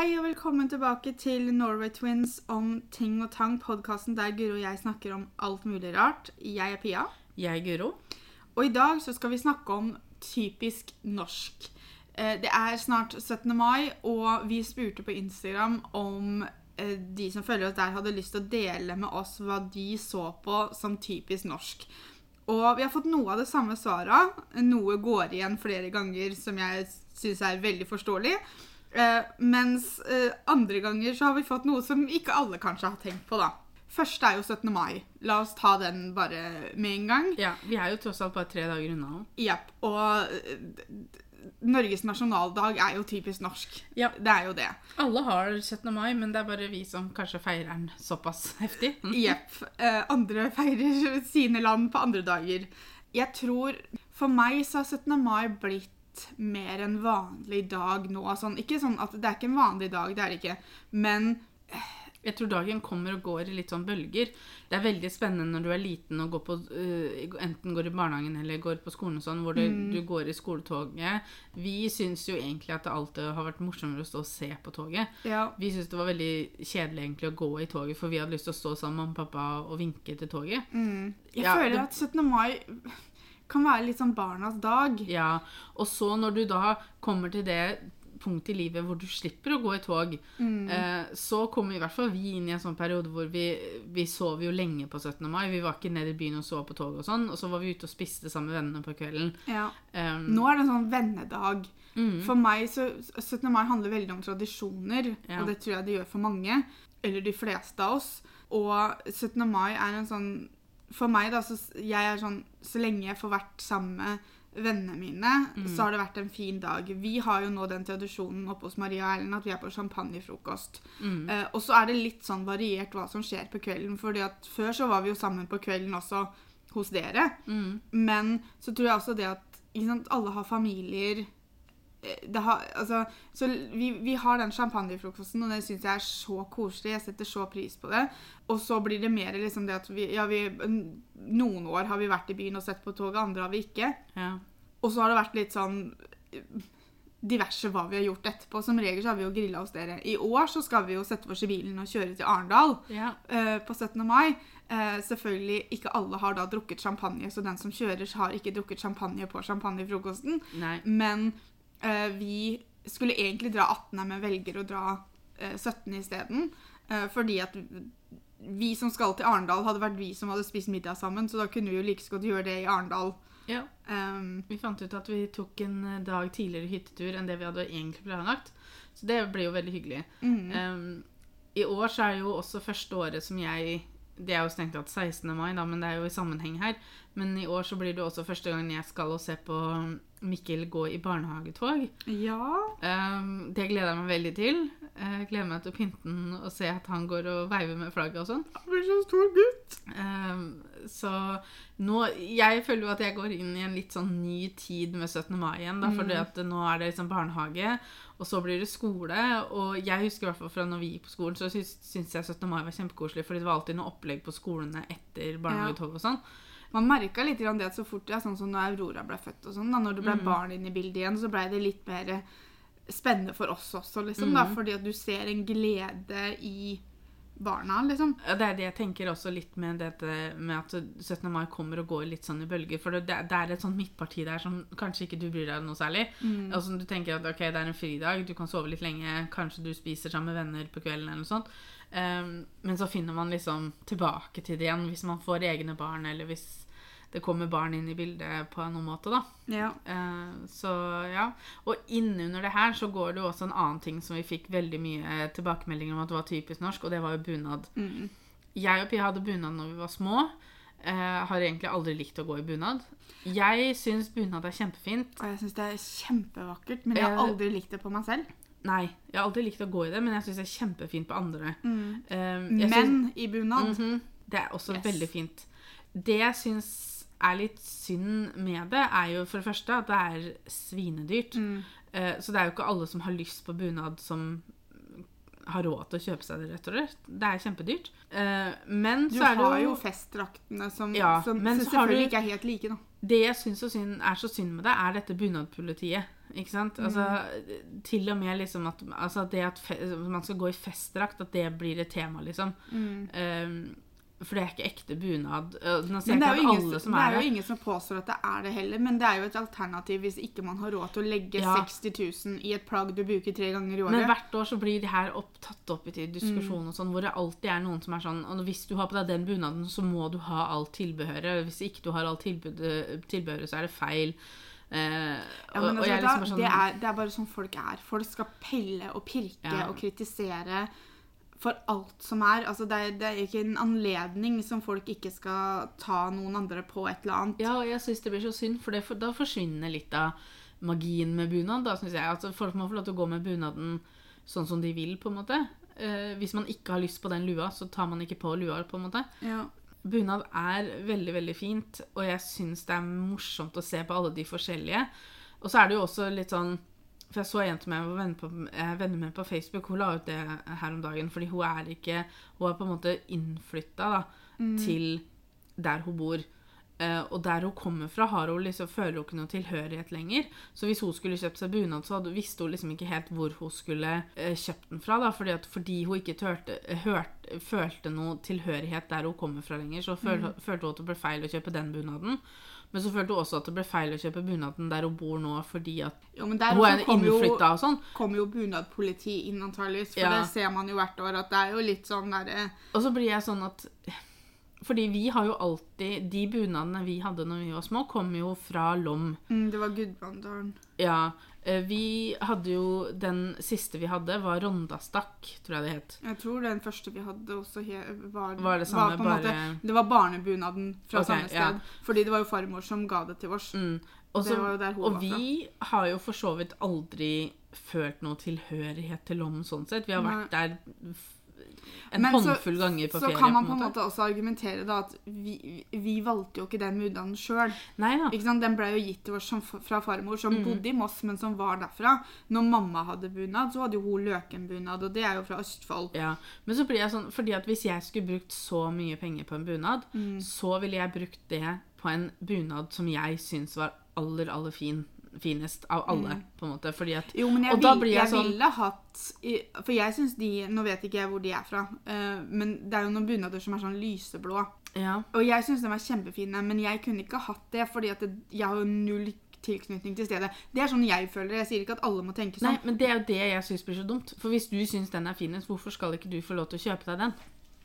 Hei og velkommen tilbake til Norway Twins om ting og tang, podkasten der Guro og jeg snakker om alt mulig rart. Jeg er Pia, Jeg er Guro. og i dag så skal vi snakke om typisk norsk. Eh, Det er snart 17. mai, og vi spurte på Instagram om eh, de som følger oss der, hadde lyst til å dele med oss hva de så på som typisk norsk. Og vi har fått noe av det samme svaret. Noe går igjen flere ganger som jeg syns er veldig forståelig. Eh, mens uh, andre ganger så har vi fått noe som ikke alle kanskje har tenkt på, da. Første er jo 17. mai. La oss ta den bare med en gang. Ja, Vi er jo tross alt bare tre dager unna nå. Og eh, Norges nasjonaldag er jo typisk norsk. Ja. Det er jo det. Alle har 17. mai, men det er bare vi som kanskje feirer den såpass heftig. Jepp. Andre feirer sine land på andre dager. Jeg tror For meg så har 17. mai blitt mer en vanlig dag nå. Sånn, ikke sånn at Det er ikke en vanlig dag, det er det ikke. Men Jeg tror dagen kommer og går i litt sånn bølger. Det er veldig spennende når du er liten og går på, uh, enten går i barnehagen eller går på skolen og sånn, hvor du, du går i skoletoget. Vi syns jo egentlig at det alltid har vært morsommere å stå og se på toget. ja. Vi syns det var veldig kjedelig egentlig å gå i toget, for vi hadde lyst til å stå sammen med mamma og pappa og vinke til toget. Mm. Jeg Ja, føler det- at 17. mai kan være litt sånn barnas dag. Ja, og så når du da kommer til det punktet i livet hvor du slipper å gå i tog, eh, så kommer i hvert fall vi inn i en sånn periode hvor vi, vi sov jo lenge på 17. mai. Vi var ikke nede i byen og sov på tog og sånn, og så var vi ute og spiste sammen med vennene på kvelden. Ja. Um, Nå er det en sånn vennedag. mm, For meg så 17. mai handler veldig om tradisjoner, Ja. og det tror jeg det gjør for mange. Eller de fleste av oss. Og 17. mai er en sånn For meg, da, så jeg er sånn Så lenge jeg får vært sammen med vennene mine, så har det vært en fin dag. Vi har jo nå den tradisjonen oppe hos Maria og Erlend at vi er på champagnefrokost. mm, Eh, og så er det litt sånn variert hva som skjer på kvelden. fordi at før så var vi jo sammen på kvelden også hos dere. mm, Men så tror jeg også det at sant, alle har familier har, altså, Så vi, vi har den champagnefrokosten, og det syns jeg er så koselig. Jeg setter så pris på det. Og så blir det mer liksom det at vi, ja, vi Noen år har vi vært i byen og sett på toget, andre har vi ikke. ja. Og så har det vært litt sånn eh, diverse hva vi har gjort etterpå. Som regel så har vi jo grilla hos dere. I år så skal vi jo sette oss i bilen og kjøre til Arendal ja. uh, på 17. mai. Uh, selvfølgelig ikke alle har da drukket champagne, så den som kjører, har ikke drukket champagne på champagnefrokosten. Men eh, vi skulle egentlig dra 18., men velger å dra eh, 17. isteden. Eh, fordi at vi som skal til Arendal, hadde vært vi som hadde spist middag sammen, så da kunne vi jo like så godt gjøre det i Arendal. ja. Um, Vi fant ut at vi tok en eh, dag tidligere hyttetur enn det vi hadde egentlig planlagt. Så det ble jo veldig hyggelig. mm. Um, I år så er jo også første året som jeg Det er jo strengt tatt 16. mai, da, men det er jo i sammenheng her. Men i år så blir det også første gang jeg skal og se på Mikkel gå i barnehagetog. Ja. Um, det gleder jeg meg veldig til. Jeg gleder meg til å pynte den og se at han går og veiver med flagget og sånn. Han blir så stor gutt. Um, så nå Jeg føler jo at jeg går inn i en litt sånn ny tid med 17. mai igjen. Da, fordi at nå er det liksom barnehage, og så blir det skole. Og jeg husker i hvert fall fra når vi gikk på skolen, så syns jeg 17. mai var kjempekoselig. Fordi det var alltid noe opplegg på skolene etter barnehagetog og sånn. Man merka litt det så fort er sånn som når Aurora ble født og sånn, da når det ble barn inn i bildet igjen, så ble det litt mer spennende for oss også, liksom. da, Fordi at du ser en glede i barna, liksom. Ja, Det er det jeg tenker også litt med dette med at 17. mai kommer og går litt sånn i bølger. For det, det er et sånt midtparti der som kanskje ikke du bryr deg noe særlig. Altså Du tenker at ok, det er en fridag, du kan sove litt lenge, kanskje du spiser sammen med venner på kvelden eller noe sånt. Um, men så finner man liksom tilbake til det igjen hvis man får egne barn, eller hvis det kommer barn inn i bildet på noen måte, da. Ja. Eh, så ja. Og innunder det her så går det jo også en annen ting som vi fikk veldig mye tilbakemeldinger om at det var typisk norsk, og det var jo bunad. Mm. Jeg og Pia hadde bunad når vi var små. Uh, har egentlig aldri likt å gå i bunad. Jeg syns bunad er kjempefint. Og jeg syns det er kjempevakkert, men jeg har aldri likt det på meg selv. Nei, jeg har aldri likt å gå i det, men jeg syns det er kjempefint på andre. Mm. Uh, Men i bunad Mhm, Det er også Yes. veldig fint. Det jeg syns er litt synd med det, er jo for det første at det er svinedyrt. Mm. Uh, så det er jo ikke alle som har lyst på bunad, som har råd til å kjøpe seg det, rett og slett. Det er kjempedyrt. Uh, men Du så er det har jo jo festdraktene som, Ja, som selvfølgelig du- ikke er helt like, da. Det jeg syns er så synd med det, er dette bunadpolitiet. Ikke sant? Altså, Til og med liksom at altså det at man skal gå i festdrakt, at det blir et tema, liksom. Um, for det er ikke ekte bunad. Nå det jeg ikke at alle som det er jo ingen som påstår at det er det heller, men det er jo et alternativ hvis ikke man har råd til å legge Ja. 60 000 i et plagg du bruker tre ganger i året. Men hvert år så blir det her opp, tatt opp i diskusjon mm. og sånn, hvor det alltid er noen som er sånn Og hvis du har på deg den bunaden, så må du ha alt tilbehøret. Hvis ikke du har alt tilbehøret, så er det feil. Eh, Ja, men og jeg liksom sånn det, er, det er bare sånn folk er. Folk skal pelle og pirke Ja. og kritisere for alt som er. Altså, det, er det er ikke en anledning som folk ikke skal ta noen andre på et eller annet. Ja, og jeg syns det blir så synd, for det, for da forsvinner litt av magien med bunad. Da, synes jeg. Altså, folk må få lov til å gå med bunaden sånn som de vil, på en måte. Eh, hvis man ikke har lyst på den lua, så tar man ikke på lua, på en måte. Ja. Bunad er veldig, veldig fint, og jeg syns det er morsomt å se på alle de forskjellige. Og så er det jo også litt sånn For jeg så en som jeg var venner, på, er venner med på Facebook, hun la ut det her om dagen, fordi hun er ikke Hun er på en måte innflytta da, til der hun bor. Eh, og der hun kommer fra, har hun liksom, føler hun ikke noe tilhørighet lenger. Så hvis hun skulle kjøpt seg bunad, så visste hun liksom ikke helt hvor hun skulle eh, kjøpt den fra. da, fordi, at, fordi hun ikke tørte, hørt, følte noe tilhørighet der hun kommer fra lenger, så føl, følte hun at det ble feil å kjøpe den bunaden. Men så følte hun også at det ble feil å kjøpe bunaden der hun bor nå, fordi at Jo, men der hun er innflytta og sånn. kommer jo bunadpoliti inn, antageligvis. For Ja. det ser man jo hvert år, at det er jo litt sånn derre Og så blir jeg sånn at Fordi vi har jo alltid De bunadene vi hadde når vi var små, kom jo fra Lom. mm, Det var Gudbrandsdalen. Ja. eh, Vi hadde jo Den siste vi hadde, var Rondastakk, tror jeg det het. Jeg tror den første vi hadde også var, Var det samme, på en måte, bare Det var barnebunaden fra okay, samme sted. ja. Fordi det var jo farmor som ga det til oss. mm. og, Det var jo der hun og var vi har jo for så vidt aldri følt noe tilhørighet til Lom sånn sett. Vi har Nei. vært der en Men så- håndfull ganger på Så ferie. kan man på en måte også argumentere da at vi, vi valgte jo ikke den bunaden sjøl. Den ble jo gitt til oss som, fra farmor, som Mm. bodde i Moss, men som var derfra. Når mamma hadde bunad, så hadde jo hun Løken-bunad, og det er jo fra Østfold. Ja, Men så blir jeg sånn fordi at hvis jeg skulle brukt så mye penger på en bunad, Mm. så ville jeg brukt det på en bunad som jeg syns var aller, aller fin, finest av alle, på en måte. Fordi at Jo, men jeg, Og da blir jeg, jeg sånn- ville hatt For jeg syns de Nå vet ikke jeg hvor de er fra, uh, men det er jo noen bunader som er sånn lyseblå. Ja. Og jeg syns de er kjempefine, men jeg kunne ikke hatt det, fordi at det, jeg har jo null tilknytning til stedet. Det er sånn jeg føler. Jeg sier ikke at alle må tenke sånn. Nei, men det er jo det jeg syns blir så dumt. For hvis du syns den er finest, hvorfor skal ikke du få lov til å kjøpe deg den?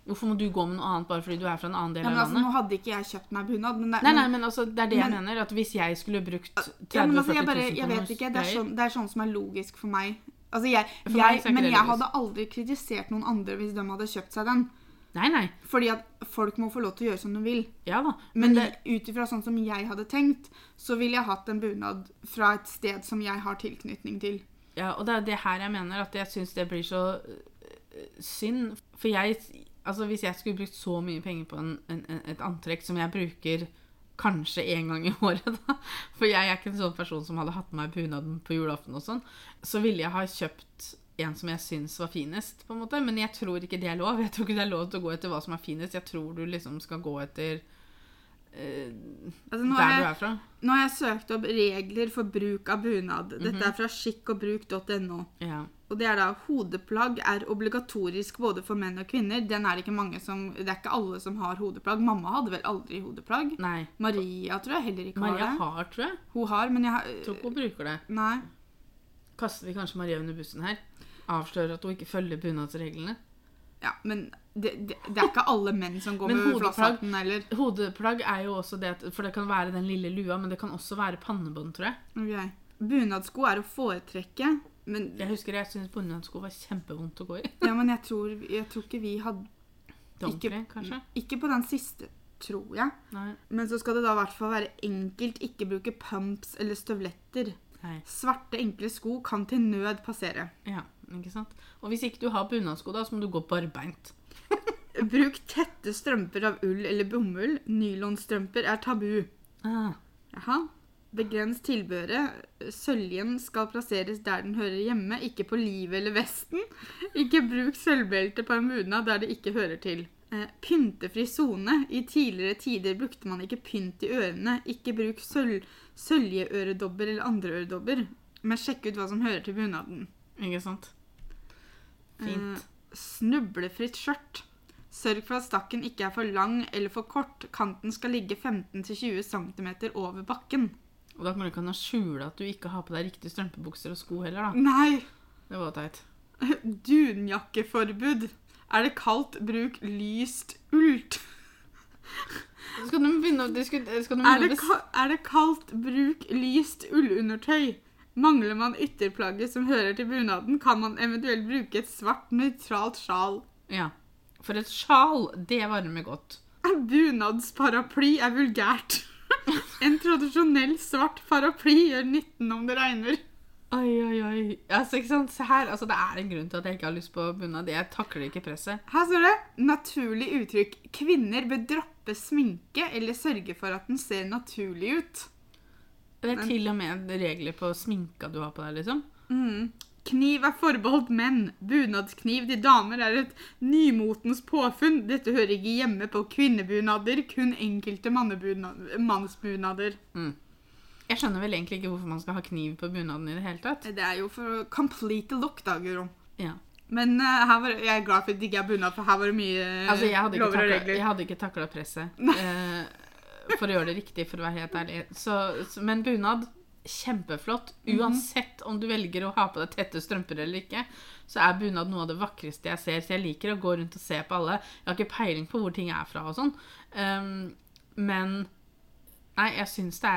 Hvorfor må du gå med noe annet bare fordi du er fra en annen del Ja, men av altså, landet? nå hadde ikke jeg kjøpt meg bunad. Men det, Nei, nei, men altså, det er det jeg mener. At hvis jeg skulle brukt 30 Ja, men altså, 000-40 jeg, 000 bare, jeg vet ikke. Det er, sånn, det er sånn som er logisk for meg. Altså, jeg, For jeg, meg men jeg hadde aldri kritisert noen andre hvis de hadde kjøpt seg den. Nei, nei. Fordi at folk må få lov til å gjøre som de vil. Ja da. Men, Men ut ifra sånn som jeg hadde tenkt, så ville jeg hatt en bunad fra et sted som jeg har tilknytning til. Ja, og det er det her jeg mener at jeg syns det blir så øh, synd. For jeg Altså, hvis jeg skulle brukt så mye penger på en, en, en, et antrekk som jeg bruker kanskje én gang i året, da For jeg er ikke en sånn person som hadde hatt med meg bunaden på julaften og sånn, så ville jeg ha kjøpt en som jeg syns var finest, på en måte. Men jeg tror ikke det er lov. Jeg tror ikke det er lov til å gå etter hva som er finest. Jeg tror du liksom skal gå etter øh, Altså, der jeg, du er fra. nå har jeg søkt opp regler for bruk av bunad. Dette er fra skikkogbruk.no. Ja. Og det er da hodeplagg er obligatorisk både for menn og kvinner. Den er ikke mange som, Det er ikke alle som har hodeplagg. Mamma hadde vel aldri hodeplagg. Nei. Maria tror jeg heller ikke Maria har det. har, tror jeg. Hun har, men jeg har tror ikke hun bruker det. Nei. Kaster vi kanskje Maria under bussen her? Avslører at hun ikke følger bunadsreglene? Ja, men det, det, det er ikke alle menn som går med flosshatten heller. Hodeplagg er jo også det at For det kan være den lille lua, men det kan også være pannebånd, tror jeg. Ok. Bunadsko er å foretrekke, men, Jeg husker jeg syntes bunadsko var kjempevondt å gå i. ja, men jeg, tror, jeg tror ikke vi hadde Dumpling, kanskje? Ikke på den siste, tror jeg. Nei. Men så skal det da i hvert fall være enkelt, ikke bruke pumps eller støvletter. Nei. Svarte, enkle sko kan til nød passere. Ja, ikke sant? Og hvis ikke du har bunadsko, da, så må du gå barbeint. Bruk tette strømper av ull eller bomull. Nylonstrømper er tabu. Ah, Jaha. Begrens tilbehøret. Søljen skal plasseres der den hører hjemme, ikke på livet eller vesten. Ikke bruk sølvbelte på en bunad der det ikke hører til. Eh, pyntefri sone. I tidligere tider brukte man ikke pynt i ørene. Ikke bruk sølv, søljeøredobber eller andre øredobber. men sjekk ut hva som hører til bunaden. Ikke sant? Fint. Eh, snublefritt skjørt. Sørg for at stakken ikke er for lang eller for kort. Kanten skal ligge 15-20 cm over bakken. Og da kan du ikke ha skjule at du ikke har på deg riktige strømpebukser og sko heller, da. Nei! Det var teit. Dunjakkeforbud. Er det kaldt, bruk lyst ult. Skal du begynne å diskutere Er det, ka er det kaldt, bruk lyst ullundertøy. Mangler man ytterplagget som hører til bunaden, kan man eventuelt bruke et svart, nøytralt sjal. Ja. For et sjal, det varmer godt. En bunadsparaply er vulgært. En tradisjonell svart paraply gjør nytten om det regner. Oi, oi, oi. Altså, ikke sant? Se her. Altså, det er en grunn til at jeg ikke har lyst på bunad. Jeg takler ikke presset. Her står det naturlig uttrykk. Kvinner bør droppe sminke eller sørge for at den ser naturlig ut. Det er til og med regler på sminka du har på deg, liksom. Mm. Kniv er forbeholdt menn. Bunadskniv til damer er et nymotens påfunn. Dette hører ikke hjemme på kvinnebunader, kun enkelte mannsbunader. Mm. Jeg skjønner vel egentlig ikke hvorfor man skal ha kniv på bunaden i det hele tatt. Det er jo for complete look, da, Guro. Ja. Men uh, var, jeg er glad for at det ikke er bunad, for her var det mye uh, Altså, jeg lover og regler. jeg hadde ikke takla presset. uh, for å gjøre det riktig, for å være helt ærlig. Så, men bunad, kjempeflott. Mhm. Uansett om du velger å ha på deg tette strømper eller ikke, så er bunad noe av det vakreste jeg ser. Så jeg liker å gå rundt og se på alle. Jeg har ikke peiling på hvor ting er fra og sånn. Um, men Nei, jeg syns det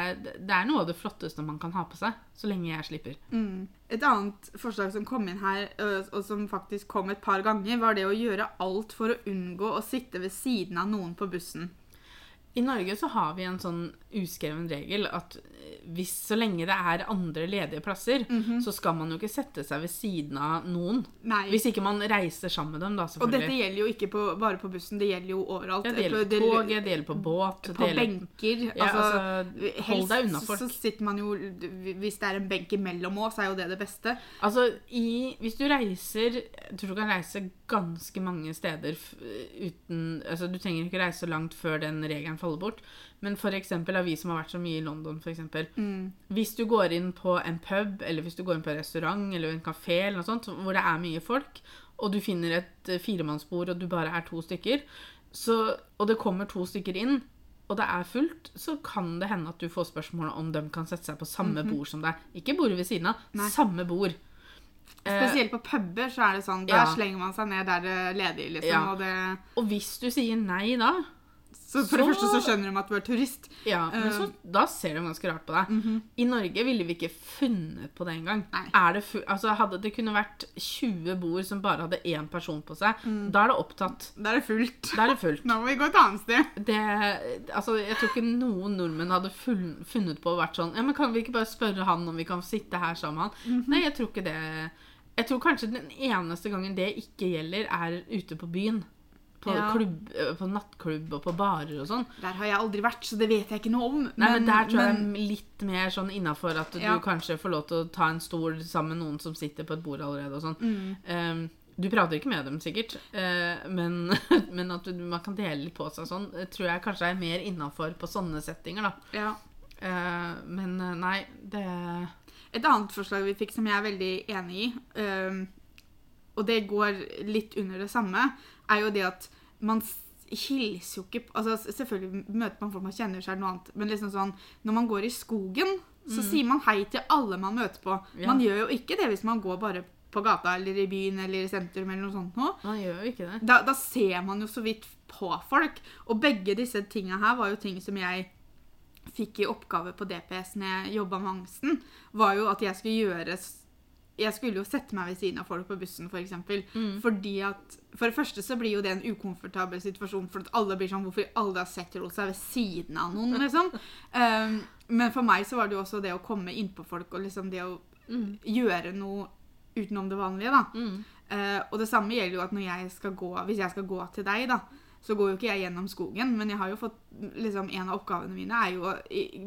det er noe av det flotteste man kan ha på seg. Så lenge jeg slipper. Mm. Et annet forslag som kom inn her, og som faktisk kom et par ganger, var det å gjøre alt for å unngå å sitte ved siden av noen på bussen. I Norge så har vi en sånn uskreven regel at eh, hvis så lenge det er andre ledige plasser, så skal man jo ikke sette seg ved siden av noen. Nei. Hvis ikke man reiser sammen med dem, da, selvfølgelig. Og dette gjelder jo ikke på, bare på bussen, det gjelder jo overalt. Ja, det gjelder På- toget, det gjelder på båt På gjelder- benker. Ja, altså, altså, hold deg unna folk. Så sitter man jo Hvis det er en benk imellom òg, så er jo det det beste. Altså, i, hvis du reiser Jeg tror du kan reise ganske mange steder uten Altså, du trenger ikke reise så langt før den regelen faller bort. Men eksempel av vi som har vært så mye i London, eksempel. Mm. Hvis du går inn på en pub, eller hvis du går inn på en restaurant eller en kafé, eller noe sånt, hvor det er mye folk, og du finner et eh, firemannsbord, og du bare er to stykker, så, og det kommer to stykker inn, og det er fullt, så kan det hende at du får spørsmål om de kan sette seg på samme bord som deg. Ikke bordet ved siden av. Nei. samme bord. Eh, Spesielt på puber så er det sånn, der Ja. slenger man seg ned der det er ledig, liksom. Ja. Og det, og hvis du sier nei da, så for det første så skjønner de at du er turist. ja, men så, Eh. da ser de ganske rart på deg. Mhm. I Norge ville vi ikke funnet på det engang. Det altså, hadde det kunne vært 20 bord som bare hadde én person på seg, Mm. da er det opptatt. Da er det fullt. Da er det fullt. Nå må vi gå et annet sted. Det, altså, jeg tror ikke noen nordmenn hadde funnet på å vært sånn Ja, men Kan vi ikke bare spørre han om vi kan sitte her sammen med han? -hmm. Nei, jeg tror ikke det Jeg tror kanskje den eneste gangen det ikke gjelder, er ute på byen. På, Ja. klubb, øh, på nattklubb og på barer og sånn. Der har jeg aldri vært, så det vet jeg ikke noe om. Nei, men, der tror men- jeg er litt mer sånn innafor at du Ja. kanskje får lov til å ta en stol sammen med noen som sitter på et bord allerede og sånn. Mm. Um, du prater ikke med dem sikkert, uh, men, men at du, man kan dele litt på seg sånn, eh, tror jeg kanskje er mer innafor på sånne settinger, da. Ja. Uh, men eh, nei, det Et annet forslag vi fikk som jeg er veldig enig i, øhm, og det går litt under det samme, er jo det at man hilser jo ikke altså Selvfølgelig møter man folk man kjenner, så er det noe annet, men liksom sånn, når man går i skogen, så sier man hei til alle man møter på. Ja. Man gjør jo ikke det hvis man går bare på gata eller i byen eller i sentrum eller noe sånt noe. Man gjør jo ikke det. Da, da ser man jo så vidt på folk. Og begge disse tinga her var jo ting som jeg fikk i oppgave på DPS når jeg jobba med angsten. Var jo at jeg skulle gjøre Jeg skulle jo sette meg ved siden av folk på bussen, f.eks. For, eksempel. Mm. Fordi at For det første så blir jo det en ukomfortabel situasjon, for at alle blir sånn Hvorfor alle har setter hun seg ved siden av noen, liksom? Um, men for meg så var det jo også det å komme innpå folk og liksom det å Mm. gjøre noe utenom det vanlige, da. Mm. Uh, og det samme gjelder jo at når jeg skal gå, hvis jeg skal gå til deg, da, så går jo ikke jeg gjennom skogen. Men jeg har jo fått liksom, En av oppgavene mine er jo å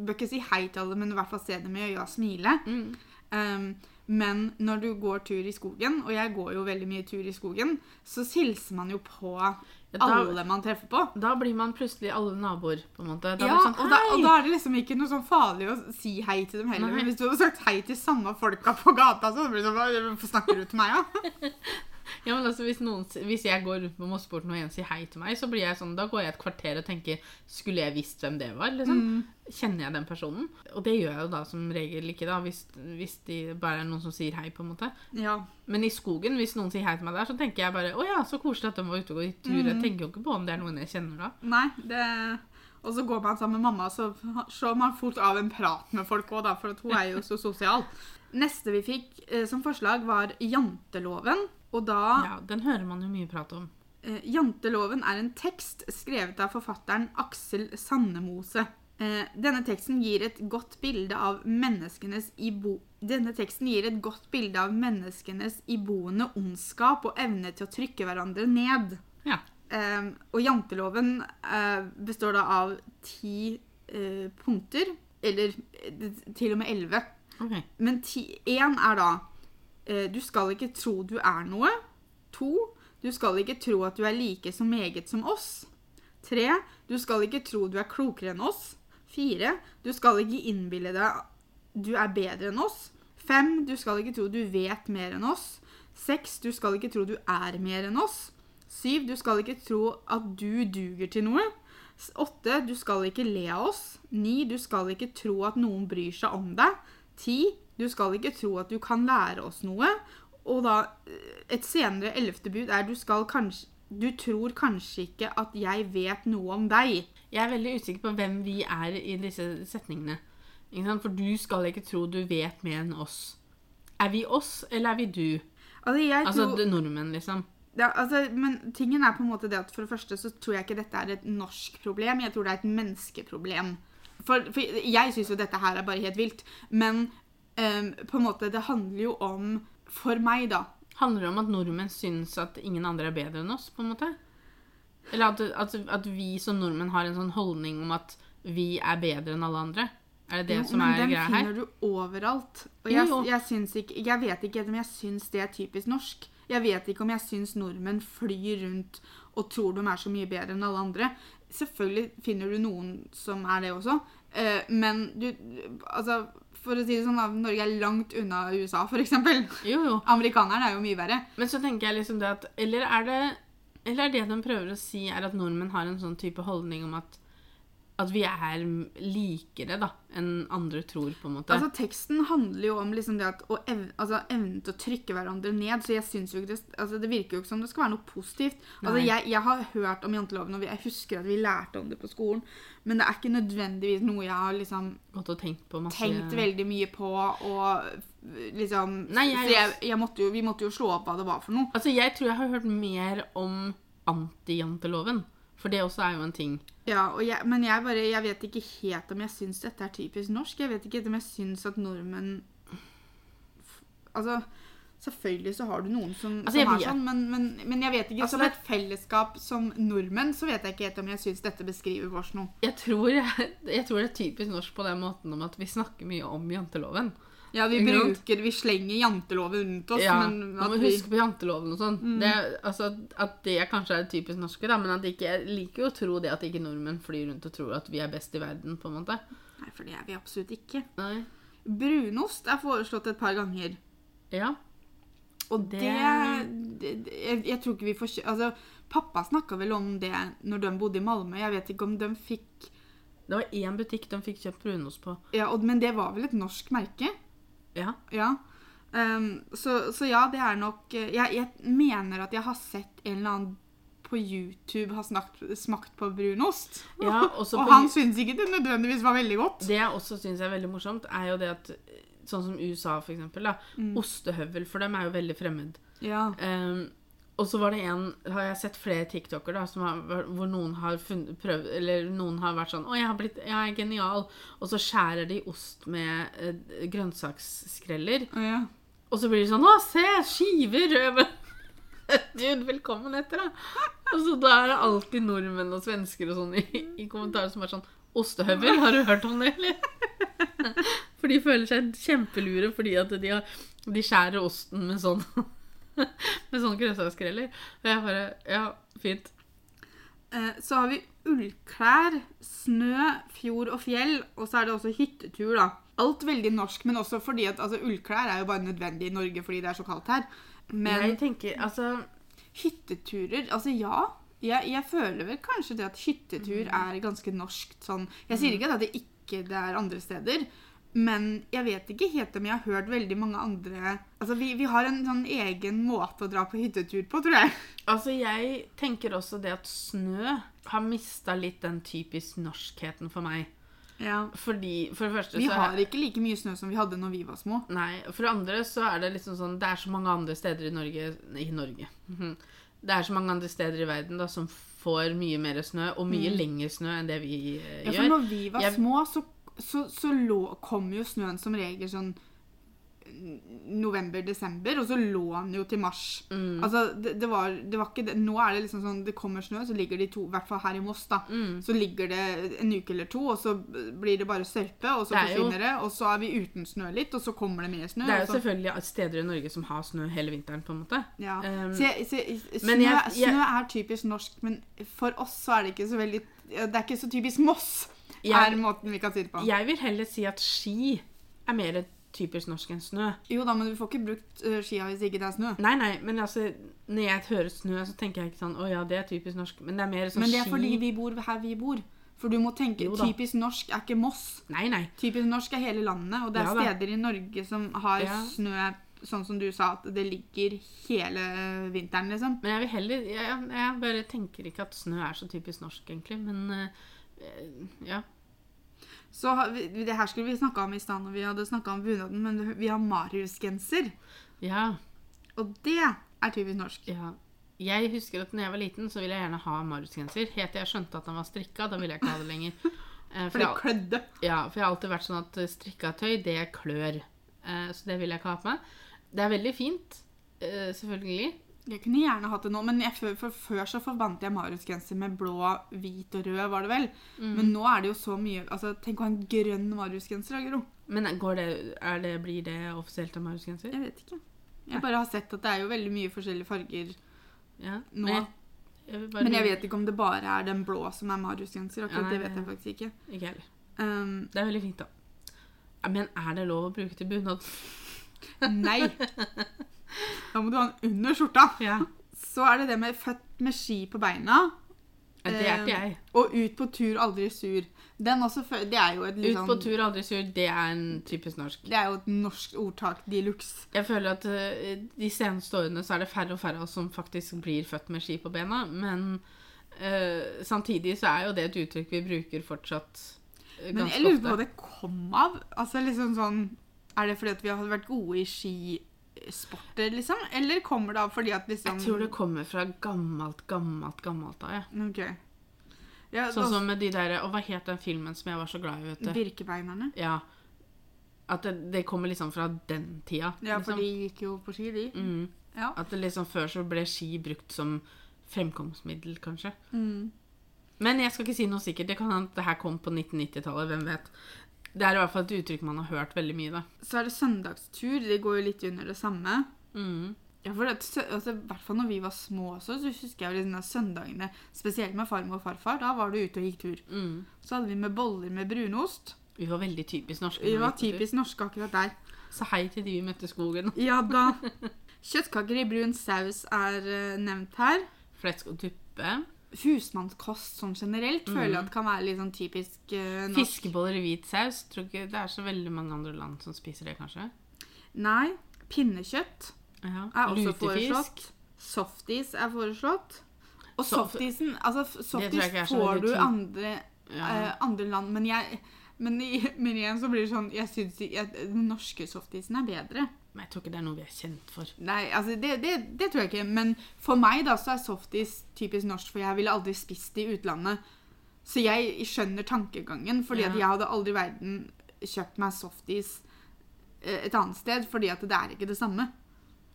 bør ikke si hei til alle, men i hvert fall se dem i øya og smile. Um, Men når du går tur i skogen, og jeg går jo veldig mye tur i skogen, så hilser man jo på da- alle man treffer på. Da blir man plutselig alle naboer, på en måte. Da Ja, sånn, og, da, og da er det liksom ikke noe sånn farlig å si hei til dem heller. Nei. Men hvis du hadde sagt hei til samme folka på gata, så blir det sånn hvorfor snakker du til meg, da? Ja, men altså, hvis, noen, hvis jeg går rundt på Mosseporten og en sier hei til meg, så blir jeg sånn, da går jeg et kvarter og tenker Skulle jeg visst hvem det var? liksom? Mm. Kjenner jeg den personen? Og det gjør jeg jo da som regel ikke, da, hvis, hvis de bare er noen som sier hei. på en måte. Ja. Men i skogen, hvis noen sier hei til meg der, så tenker jeg bare Å ja, så koselig at de var ute og gikk tur. Mm. Jeg tenker jo ikke på om det er noen jeg kjenner da. Nei, det Og så går man sammen med mamma, så slår man fort av en prat med folk òg, for hun er jo så sosial. Neste vi fikk eh, som forslag, var janteloven. Og da Ja, Den hører man jo mye prat om. Eh, Janteloven er en tekst skrevet av forfatteren Aksel Sandemose. Eh, denne teksten gir et godt bilde av menneskenes ibo... Denne teksten gir et godt bilde av menneskenes iboende ondskap og evne til å trykke hverandre ned. Ja. Eh, og janteloven eh, består da av ti eh, punkter, eller eh, til og med elleve. Okay. Men én er da Du skal ikke tro du er noe. To. Du skal ikke tro at du er like så meget som oss. Tre. Du skal ikke tro du er klokere enn oss. Fire. Du skal ikke innbille deg du er bedre enn oss. Fem. Du skal ikke tro du vet mer enn oss. Seks. Du skal ikke tro du er mer enn oss. Syv. Du skal ikke tro at du duger til noe. Åtte. Du skal ikke le av oss. Ni. Du skal ikke tro at noen bryr seg om deg. Ti. Du skal ikke tro at du kan lære oss noe. Og da eh, et senere ellevte bud er du skal kanskje Du tror kanskje ikke at jeg vet noe om deg. Jeg er veldig usikker på hvem vi er i disse setningene. For du skal ikke tro du vet mer enn oss. Er vi oss, eller er vi du? Altså, jeg Altså tror, nordmenn, liksom. ja, altså, men tingen er på en måte det at for det første så tror jeg ikke dette er et norsk problem. Jeg tror det er et menneskeproblem. For, for jeg syns jo dette her er bare helt vilt. Men em, på en måte det handler jo om For meg, da. Handler det om at nordmenn syns at ingen andre er bedre enn oss, på en måte? Eller at, at, at vi som nordmenn har en sånn holdning om at vi er bedre enn alle andre? Er det det Jo, som er greia her? finner du overalt. Og Jo, jeg, jo. jeg, syns ikke, jeg vet ikke om jeg syns det er typisk norsk. Jeg vet ikke om jeg syns nordmenn flyr rundt og tror de er så mye bedre enn alle andre. Selvfølgelig finner du noen som er det også, eh, men du Altså, for å si det sånn, da, Norge er langt unna USA, f.eks. Jo, jo. Amerikanerne er jo mye verre. Men så tenker jeg liksom det at Eller er det Eller er det de prøver å si, er at nordmenn har en sånn type holdning om at at vi er likere da, enn andre tror, på en måte. Altså, Teksten handler jo om liksom det at, å ev altså, evnen til å trykke hverandre ned. Så jeg synes jo ikke det, altså, det virker jo ikke som det skal være noe positivt. Altså, jeg, jeg har hørt om janteloven, og jeg husker at vi lærte om det på skolen. Men det er ikke nødvendigvis noe jeg har liksom tenkt på masse tenkt veldig mye på. Og liksom Nei, jeg- Så jeg, jeg måtte jo, vi måtte jo slå opp hva det var for noe. Altså, jeg tror jeg har hørt mer om antijanteloven. For det også er jo en ting. Ja, jeg, Men jeg bare, jeg vet ikke helt om jeg syns dette er typisk norsk. Jeg vet ikke helt om jeg syns at nordmenn Altså, selvfølgelig så har du noen som, Altså, som er sånn, men, men, men jeg vet ikke. Altså, som et fellesskap som nordmenn så vet jeg ikke helt om jeg syns dette beskriver oss noe. Jeg tror, jeg, jeg tror det er typisk norsk på den måten om at vi snakker mye om janteloven. Ja, vi bruker, vi slenger janteloven rundt oss, Ja, men Man må huske på janteloven og sånn. Det, er- altså, at det kanskje er typisk norske, da, men at ikke, jeg liker jo å tro det at ikke nordmenn flyr rundt og tror at vi er best i verden, på en måte. Nei, for det er vi absolutt ikke. Nei. Brunost er foreslått et par ganger. Ja. Og det, Det- det, det jeg, jeg tror ikke vi får kjø- Altså, pappa snakka vel om det når de bodde i Malmö. Jeg vet ikke om de fikk Det var én butikk de fikk kjøpt brunost på. ja, og, Men det var vel et norsk merke? Ja. Ja. Um, så, så ja, det er nok eh, jeg, jeg mener at jeg har sett en eller annen på YouTube har snakt, smakt på brunost. Ja, og på han syns ikke det nødvendigvis var veldig godt. Det jeg også syns er veldig morsomt, er jo det at Sånn som USA, for eksempel. Da, Ostehøvel for dem er jo veldig fremmed. Ja. Ehm, og så var det en Har jeg sett flere TikToker da som har, hvor noen har funnet, prøvd Eller noen har vært sånn 'Å, jeg, har blitt, jeg er genial.' Og så skjærer de ost med eh, grønnsaksskreller. ja. Og så blir de sånn 'Å, se! Skiver!' Dude, velkommen etter, da. Og så da er det alltid nordmenn og svensker og sånn i, i kommentarer som er sånn 'Ostehøvel, har du hørt om det, eller?' For de føler seg kjempelure fordi at de, har, de skjærer osten med sånn Med sånne grønnsaksgreller. Og jeg bare Ja, fint. Eh, Så har vi ullklær, snø, fjord og fjell, og så er det også hyttetur, da. Alt veldig norsk, men også fordi at altså, ullklær er jo bare nødvendig i Norge fordi det er så kaldt her. Men jeg tenker Altså hytteturer Altså, ja. Jeg, jeg føler vel kanskje det at hyttetur er ganske norsk sånn Jeg sier ikke at det ikke det er andre steder, men jeg vet ikke helt om jeg har hørt veldig mange andre Altså, vi, vi har en sånn egen måte å dra på hyttetur på, tror jeg. Altså, jeg tenker også det at snø har mista litt den typisk norskheten for meg. Ja. Fordi, for det første Vi har ikke like mye snø som vi hadde når vi var små. Nei, for det andre så er det liksom sånn Det er så mange andre steder i Norge I Norge. Mhm. Det er så mange andre steder i verden da som får mye mer snø, og mye lengre snø enn det vi eh, Ja, gjør. for når vi var Jeg- små, så, så, så lå, kom jo snøen som regel sånn november-desember, og så lå den jo til mars. Mm. Altså, det, det, var, det var ikke det. Nå er det liksom sånn det kommer snø, så ligger de to, i hvert fall her i Moss, da. Mm. Så ligger det en uke eller to, og så blir det bare sørpe, og så Det er jo- forsvinner det. Og så er vi uten snø litt, og så kommer det mer snø. Det er jo selvfølgelig steder i Norge som har snø hele vinteren, på en måte. ja. Um, så jeg, så snø, jeg- jeg- snø er typisk norsk, men for oss så er det ikke så veldig Det er ikke så typisk Moss, Jeg- er måten vi kan si det på. Jeg vil heller si at ski er mer typisk norsk enn snø. Jo da, men du får ikke brukt uh, skia hvis ikke det er snø. Nei, nei, men altså Når jeg hører snø, så tenker jeg ikke sånn Å ja, det er typisk norsk. Men det er mer sånn ski Men det er ski fordi vi bor her vi bor. For du må tenke, typisk norsk er ikke Moss. Nei, nei. Typisk norsk er hele landet, og det er Ja steder i Norge som har Ja. snø sånn som du sa, at det ligger hele vinteren, liksom. Men jeg vil heller Jeg, jeg, bare tenker ikke at snø er så typisk norsk, egentlig. Men eh, eh, ja. Så vi, Det her skulle vi snakka om i stad når vi hadde snakka om bunaden, men vi har Marius-genser. Ja. Og det er typisk norsk. Ja. Jeg husker at når jeg var liten, så ville jeg gjerne ha Marius-genser. Helt til jeg skjønte at den var strikka. Da ville jeg ikke ha det lenger. For, For det jeg, klødde. ja, for jeg har alltid vært sånn at strikka tøy, det klør. Eh, så det vil jeg ikke ha på meg. Det er veldig fint, eh, selvfølgelig. Jeg kunne gjerne hatt det nå, men jeg, for før så forbandt jeg Marius-genser med blå, hvit og rød, var det vel. Mm. Men nå er det jo så mye altså, Tenk å ha en grønn Marius-genser, da, Gro. Men går det, det, blir det offisielt av Marius-genser? Jeg vet ikke. Jeg bare har sett at det er jo veldig mye forskjellige farger Ja. nå. Men jeg, jeg bare- Men jeg vet ikke om det bare er den blå som er Marius-genser. Akkurat Ja, det vet jeg faktisk ikke. Ikke heller. Um, Det er veldig fint, da. Men er det lov å bruke til bunad? nei. Da må du ha den under skjorta. Ja. Så er det det med født med ski på beina. Ja, Det er ikke jeg. Og ut på tur, aldri sur. Den også, det er jo et litt sånn... Ut på sånn- tur, aldri sur, det er en typisk norsk. Det er jo et norsk ordtak de luxe. Jeg føler at eh, de seneste årene så er det færre og færre av oss som faktisk blir født med ski på bena, men uh, samtidig så er jo det et uttrykk vi bruker fortsatt ganske ofte. Men jeg lurer på hva det kom av. Altså liksom sånn Er det fordi at vi har vært gode i skisporter, liksom? Eller kommer det av fordi at liksom Jeg tror det kommer fra gammelt, gammelt, gammelt av, ja. Okay. Ja, Sånn altså, som med de der Og hva het den filmen som jeg var så glad i, vet du? Birkebeinerne. Ja. At det, det kommer liksom fra den tida. Ja, for liksom. de gikk jo på ski, de. mm. Ja. At det liksom før så ble ski brukt som fremkomstmiddel, kanskje. Mm. Men jeg skal ikke si noe sikkert. Det kan hende det her kom på 1990-tallet. Hvem vet. Det er i hvert fall et uttrykk man har hørt veldig mye, da. Så er det søndagstur. Det går jo litt under det samme. Mm. Ja, for det, altså, I hvert fall når vi var små også, så husker jeg liksom søndagene, spesielt med farmor og farfar, da var du ute og gikk tur. Mm. Så hadde vi med boller med brunost. Vi var veldig typisk norske. Vi var typisk norske akkurat der. Så hei til de vi møtte i skogen. Ja da. Kjøttkaker i brun saus er uh, nevnt her. Flesk og tuppe. Husmannskost sånn generelt føler jeg at kan være litt sånn typisk uh, norsk. Fiskeboller i hvit saus. Tror ikke det er så veldig mange andre land som spiser det, kanskje. Nei. Pinnekjøtt Ja. er også Lutefisk. foreslått. Softis er foreslått. Og softisen Altså, softis får du andre, Ja. eh, andre land, men jeg men, men igjen så blir det sånn Jeg syns den norske softisen er bedre. Men jeg tror ikke det er noe vi er kjent for. Nei, altså det, det, det tror jeg ikke. Men for meg da så er softis typisk norsk, for jeg ville aldri spist det i utlandet. Så jeg skjønner tankegangen, fordi at jeg hadde aldri i verden kjøpt meg softis eh, et annet sted, fordi at det er ikke det samme,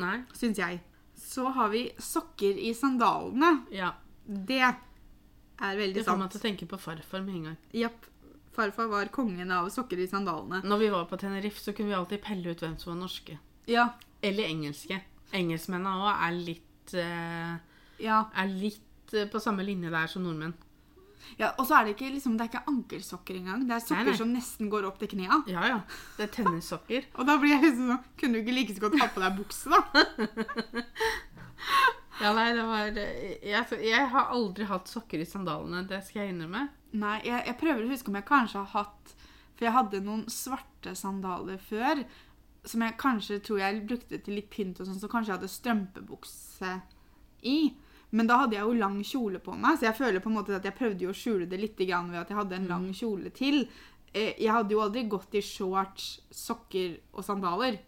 Nei? syns jeg. Så har vi sokker i sandalene. Ja. Det er veldig sant. Det får meg til å tenke på farfar med en gang. Japp. Farfar var kongen av sokker i sandalene. Når vi var på Tenerife, så kunne vi alltid pelle ut hvem som var norske. Ja. Eller engelske. Engelskmennene òg er litt eh, Ja. Er litt eh, på samme linje der som nordmenn. ja og så er det ikke liksom, det er ikke ankelsokker engang. Det er sokker Nei, nei. som nesten går opp til knea. Ja, ja. Det er tennissokker. Og da blir jeg liksom sånn Kunne du ikke like så godt ha på deg bukse, da? Ja, nei, det var jeg, jeg har aldri hatt sokker i sandalene. Det skal jeg innrømme. Nei, jeg, jeg prøver å huske om jeg kanskje har hatt For jeg hadde noen svarte sandaler før. Som jeg kanskje tror jeg brukte til litt pynt, og sånn, så kanskje jeg hadde strømpebukse i. Men da hadde jeg jo lang kjole på meg, så jeg føler på en måte at jeg prøvde jo å skjule det litt grann ved at jeg hadde en lang kjole til. Eh, Jeg hadde jo aldri gått i shorts, sokker og sandaler.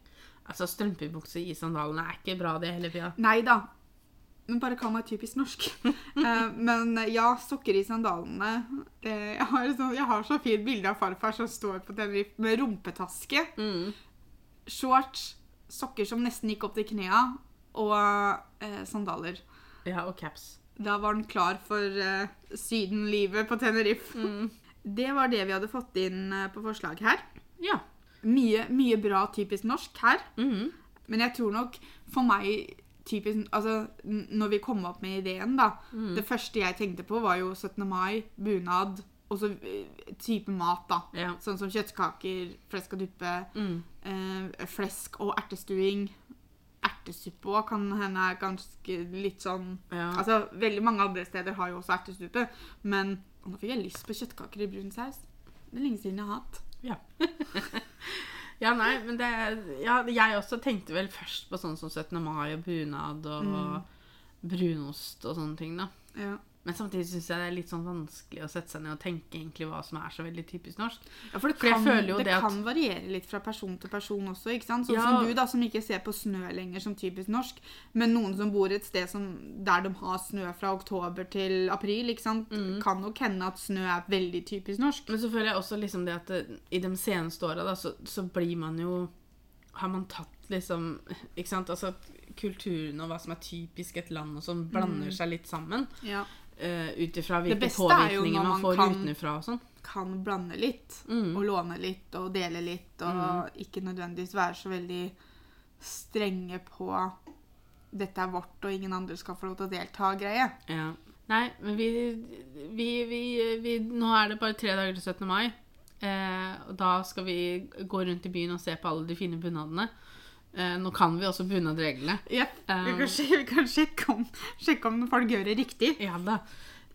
Altså, Strømpebukse i sandalene er ikke bra, det heller, Pia. Nei da. Men bare kall meg typisk norsk. Eh, men eh, ja, sokker i sandalene. Jeg, har sånn, jeg har så fint bilde av farfar som står på Tenerife med rumpetaske, Mm. Shorts, sokker som nesten gikk opp til knea, og eh, sandaler. Ja, og caps. Da var han klar for eh, sydenlivet på Tenerife. Mm. Det var det vi hadde fått inn eh, på forslag her. Ja. Mye, mye bra typisk norsk her. Mhm. Men jeg tror nok for meg typisk Altså, når vi kom opp med ideen, da Mm. Det første jeg tenkte på, var jo 17. mai, bunad og så eh, type mat, da. Ja. Sånn som kjøttkaker, flesk og duppe, Mm. eh, flesk og ertestuing. Ertesuppe òg kan hende er ganske litt sånn ja. Altså, veldig mange andre steder har jo også ertestupe, men nå fikk jeg lyst på kjøttkaker i brun saus. Det er lenge siden jeg har hatt. Ja. ja, nei, men det Ja, jeg også tenkte vel først på sånn som 17. mai og bunad og brunost og sånne ting, da. Ja. Men samtidig syns jeg det er litt sånn vanskelig å sette seg ned og tenke egentlig hva som er så veldig typisk norsk. Ja, for det kan, det det at- kan variere litt fra person til person også. ikke sant? Sånn Ja. som du, da, som ikke ser på snø lenger som typisk norsk. Men noen som bor et sted som, der de har snø fra oktober til april, ikke sant? Mm. kan nok hende at snø er veldig typisk norsk. Men så føler jeg også liksom det at det, i de seneste åra, så, så blir man jo Har man tatt liksom Ikke sant? Altså kulturen og hva som er typisk et land, og sånn, blander seg litt sammen. Ja. Uh, Ut ifra hvilke er påvirkninger man man får kan- utenfra og sånn. Kan blande litt. Mm. Og låne litt og dele litt. Og ikke nødvendigvis være så veldig strenge på dette er vårt, og ingen andre skal få lov til å delta-greie. Ja. Nei, men vi, vi, vi, vi Nå er det bare tre dager til 17. mai. Eh, og da skal vi gå rundt i byen og se på alle de fine bunadene. Eh, nå kan vi også bunadreglene. Yep. Vi, Um, kan vi kan sjekke om, sjekke om folk gjør det riktig. Ja da.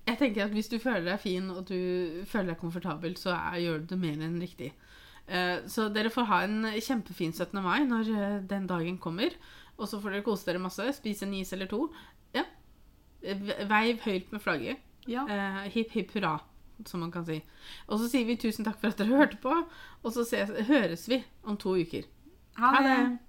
Jeg tenker at Hvis du føler deg fin og du føler deg komfortabel, så er, gjør du det mer enn riktig. Eh, så dere får ha en kjempefin 17. mai når eh, den dagen kommer. Og så får dere kose dere masse. Spise en is eller to. Ja. Eh, Veiv høyt med flagget. Ja. Eh, hipp hipp hurra, som man kan si. Og så sier vi tusen takk for at dere hørte på, og så ses, høres vi om to uker. Ha det.